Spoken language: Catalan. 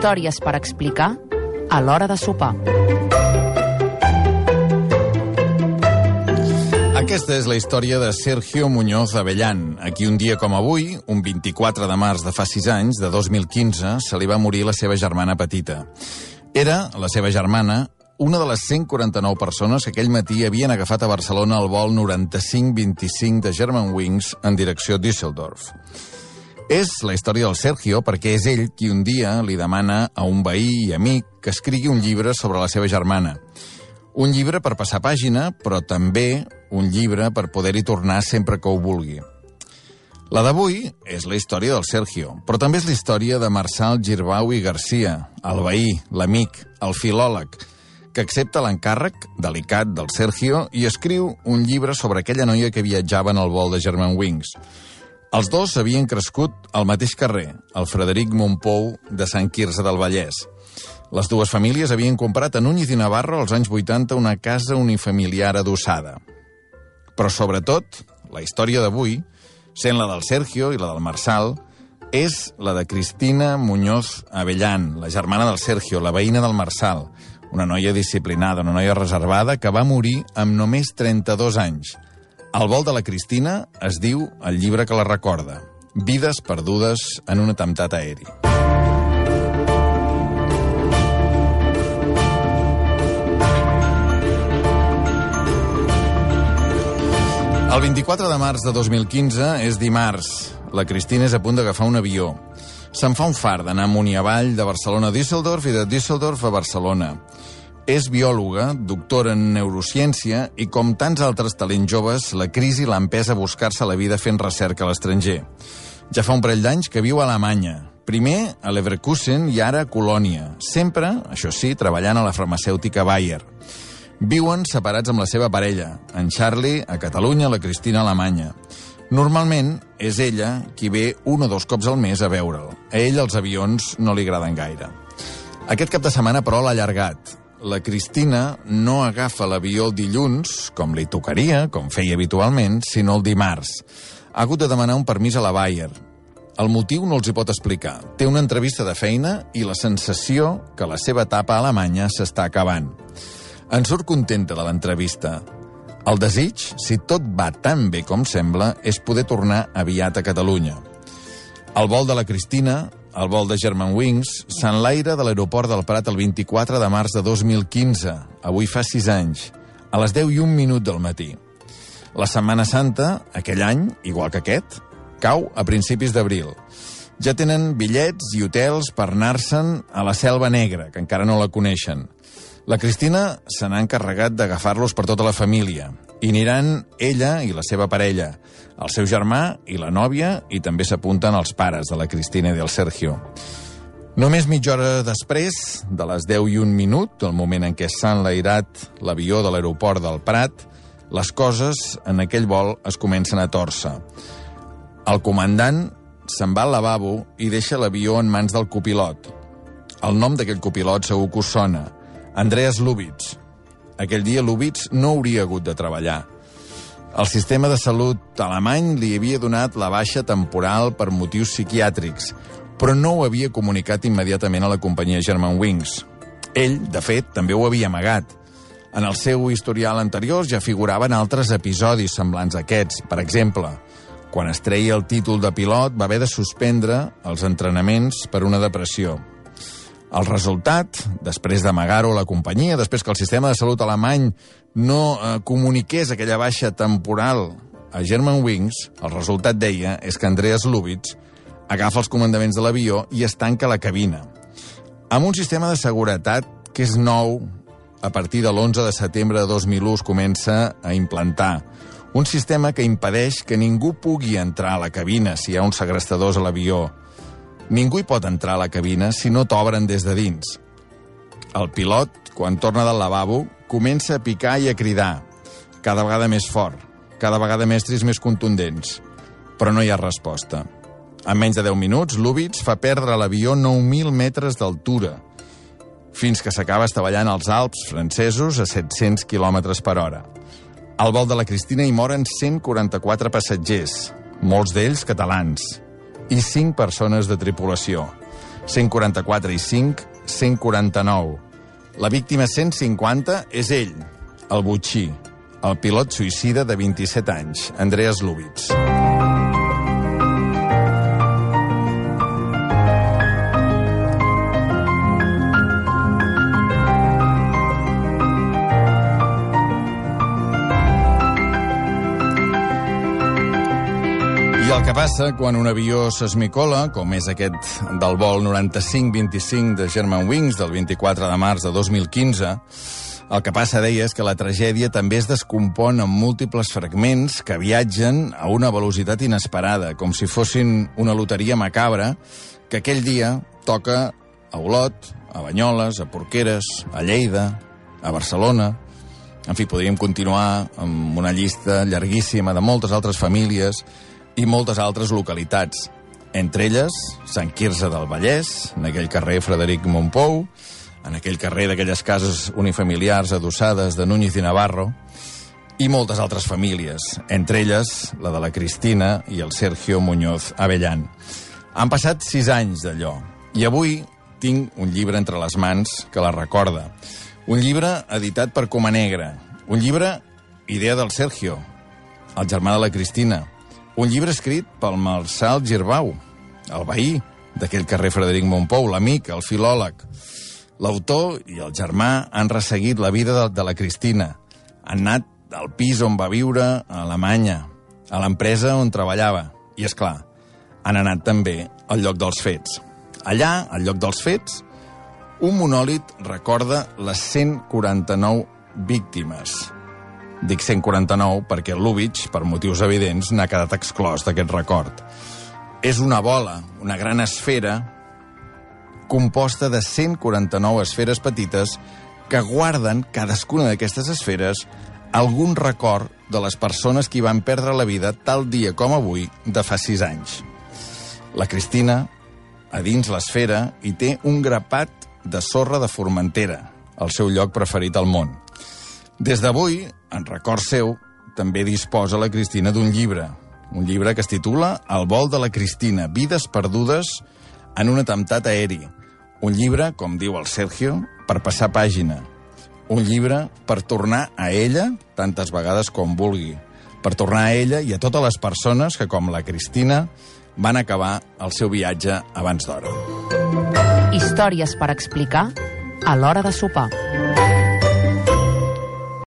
Històries per explicar a l'hora de sopar. Aquesta és la història de Sergio Muñoz Avellán, a qui un dia com avui, un 24 de març de fa 6 anys, de 2015, se li va morir la seva germana petita. Era, la seva germana, una de les 149 persones que aquell matí havien agafat a Barcelona el vol 9525 de German Wings en direcció a Düsseldorf. És la història del Sergio perquè és ell qui un dia li demana a un veí i amic que escrigui un llibre sobre la seva germana. Un llibre per passar pàgina, però també un llibre per poder-hi tornar sempre que ho vulgui. La d'avui és la història del Sergio, però també és la història de Marçal Girbau i Garcia, el veí, l'amic, el filòleg, que accepta l'encàrrec delicat del Sergio i escriu un llibre sobre aquella noia que viatjava en el vol de German Wings. Els dos havien crescut al mateix carrer, el Frederic Montpou de Sant Quirze del Vallès. Les dues famílies havien comprat a Núñez i Navarro als anys 80 una casa unifamiliar adossada. Però sobretot, la història d'avui, sent la del Sergio i la del Marçal, és la de Cristina Muñoz Avellán, la germana del Sergio, la veïna del Marçal, una noia disciplinada, una noia reservada, que va morir amb només 32 anys. El vol de la Cristina es diu el llibre que la recorda, Vides perdudes en un atemptat aeri. El 24 de març de 2015 és dimarts. La Cristina és a punt d'agafar un avió. Se'n fa un far d'anar amunt i avall de Barcelona a Düsseldorf i de Düsseldorf a Barcelona. És biòloga, doctora en neurociència i, com tants altres talents joves, la crisi l'ha empès a buscar-se la vida fent recerca a l'estranger. Ja fa un parell d'anys que viu a Alemanya. Primer a Leverkusen i ara a Colònia. Sempre, això sí, treballant a la farmacèutica Bayer. Viuen separats amb la seva parella, en Charlie a Catalunya, la Cristina a Alemanya. Normalment és ella qui ve un o dos cops al mes a veure'l. A ell els avions no li agraden gaire. Aquest cap de setmana, però, l'ha allargat. La Cristina no agafa l'avió el dilluns, com li tocaria, com feia habitualment, sinó el dimarts. Ha hagut de demanar un permís a la Bayer. El motiu no els hi pot explicar. Té una entrevista de feina i la sensació que la seva etapa a Alemanya s'està acabant. En surt contenta de l'entrevista. El desig, si tot va tan bé com sembla, és poder tornar aviat a Catalunya. El vol de la Cristina, el vol de German Wings, s'enlaira de l'aeroport del Prat el 24 de març de 2015, avui fa 6 anys, a les 10 i un minut del matí. La Setmana Santa, aquell any, igual que aquest, cau a principis d'abril. Ja tenen bitllets i hotels per anar-se'n a la Selva Negra, que encara no la coneixen. La Cristina se n'ha encarregat d'agafar-los per tota la família. I aniran ella i la seva parella, el seu germà i la nòvia, i també s'apunten els pares de la Cristina i del Sergio. Només mitja hora després, de les 10 i un minut, el moment en què s'ha enlairat l'avió de l'aeroport del Prat, les coses en aquell vol es comencen a torça. El comandant se'n va al lavabo i deixa l'avió en mans del copilot. El nom d'aquell copilot segur que us sona. Andreas Lubitz. Aquell dia Lubitz no hauria hagut de treballar. El sistema de salut alemany li havia donat la baixa temporal per motius psiquiàtrics, però no ho havia comunicat immediatament a la companyia German Wings. Ell, de fet, també ho havia amagat. En el seu historial anterior ja figuraven altres episodis semblants a aquests. Per exemple, quan es treia el títol de pilot va haver de suspendre els entrenaments per una depressió. El resultat, després d'amagar-ho a la companyia, després que el sistema de salut alemany no eh, comuniqués aquella baixa temporal a German Wings, el resultat deia és que Andreas Lubitz agafa els comandaments de l'avió i es tanca la cabina. Amb un sistema de seguretat que és nou, a partir de l'11 de setembre de 2001 es comença a implantar. Un sistema que impedeix que ningú pugui entrar a la cabina si hi ha uns segrestadors a l'avió, Ningú hi pot entrar a la cabina si no t'obren des de dins. El pilot, quan torna del lavabo, comença a picar i a cridar, cada vegada més fort, cada vegada mestres més contundents. Però no hi ha resposta. En menys de 10 minuts, Lubitz fa perdre l'avió 9.000 metres d'altura, fins que s'acaba estavellant als Alps francesos a 700 km per hora. Al vol de la Cristina hi moren 144 passatgers, molts d'ells catalans i 5 persones de tripulació. 144 i 5, 149. La víctima 150 és ell, el Butxí, el pilot suïcida de 27 anys, Andreas Lubitz. El que passa quan un avió s'esmicola, com és aquest del vol 95-25 de Germanwings del 24 de març de 2015, el que passa, deia, és que la tragèdia també es descompon en múltiples fragments que viatgen a una velocitat inesperada, com si fossin una loteria macabra que aquell dia toca a Olot, a Banyoles, a Porqueres, a Lleida, a Barcelona... En fi, podríem continuar amb una llista llarguíssima de moltes altres famílies i moltes altres localitats. Entre elles, Sant Quirze del Vallès, en aquell carrer Frederic Montpou, en aquell carrer d'aquelles cases unifamiliars adossades de Núñez i Navarro, i moltes altres famílies, entre elles la de la Cristina i el Sergio Muñoz Avellán. Han passat sis anys d'allò, i avui tinc un llibre entre les mans que la recorda. Un llibre editat per Coma Negra. Un llibre idea del Sergio, el germà de la Cristina. Un llibre escrit pel Marçal Girbau, el veí d'aquell carrer Frederic Montpou, l'amic, el filòleg. L'autor i el germà han resseguit la vida de, de la Cristina. Han anat al pis on va viure a Alemanya, a l'empresa on treballava. I, és clar, han anat també al lloc dels fets. Allà, al lloc dels fets, un monòlit recorda les 149 víctimes. Dic 149 perquè Lubitsch, per motius evidents, n'ha quedat exclòs d'aquest record. És una bola, una gran esfera, composta de 149 esferes petites que guarden, cadascuna d'aquestes esferes, algun record de les persones que hi van perdre la vida tal dia com avui de fa sis anys. La Cristina, a dins l'esfera, hi té un grapat de sorra de Formentera, el seu lloc preferit al món. Des d'avui, en record seu, també disposa la Cristina d'un llibre, un llibre que es titula El vol de la Cristina, vides perdudes en un atemptat aeri. Un llibre, com diu el Sergio, per passar pàgina. Un llibre per tornar a ella tantes vegades com vulgui. Per tornar a ella i a totes les persones que, com la Cristina, van acabar el seu viatge abans d'hora. Històries per explicar a l'hora de sopar.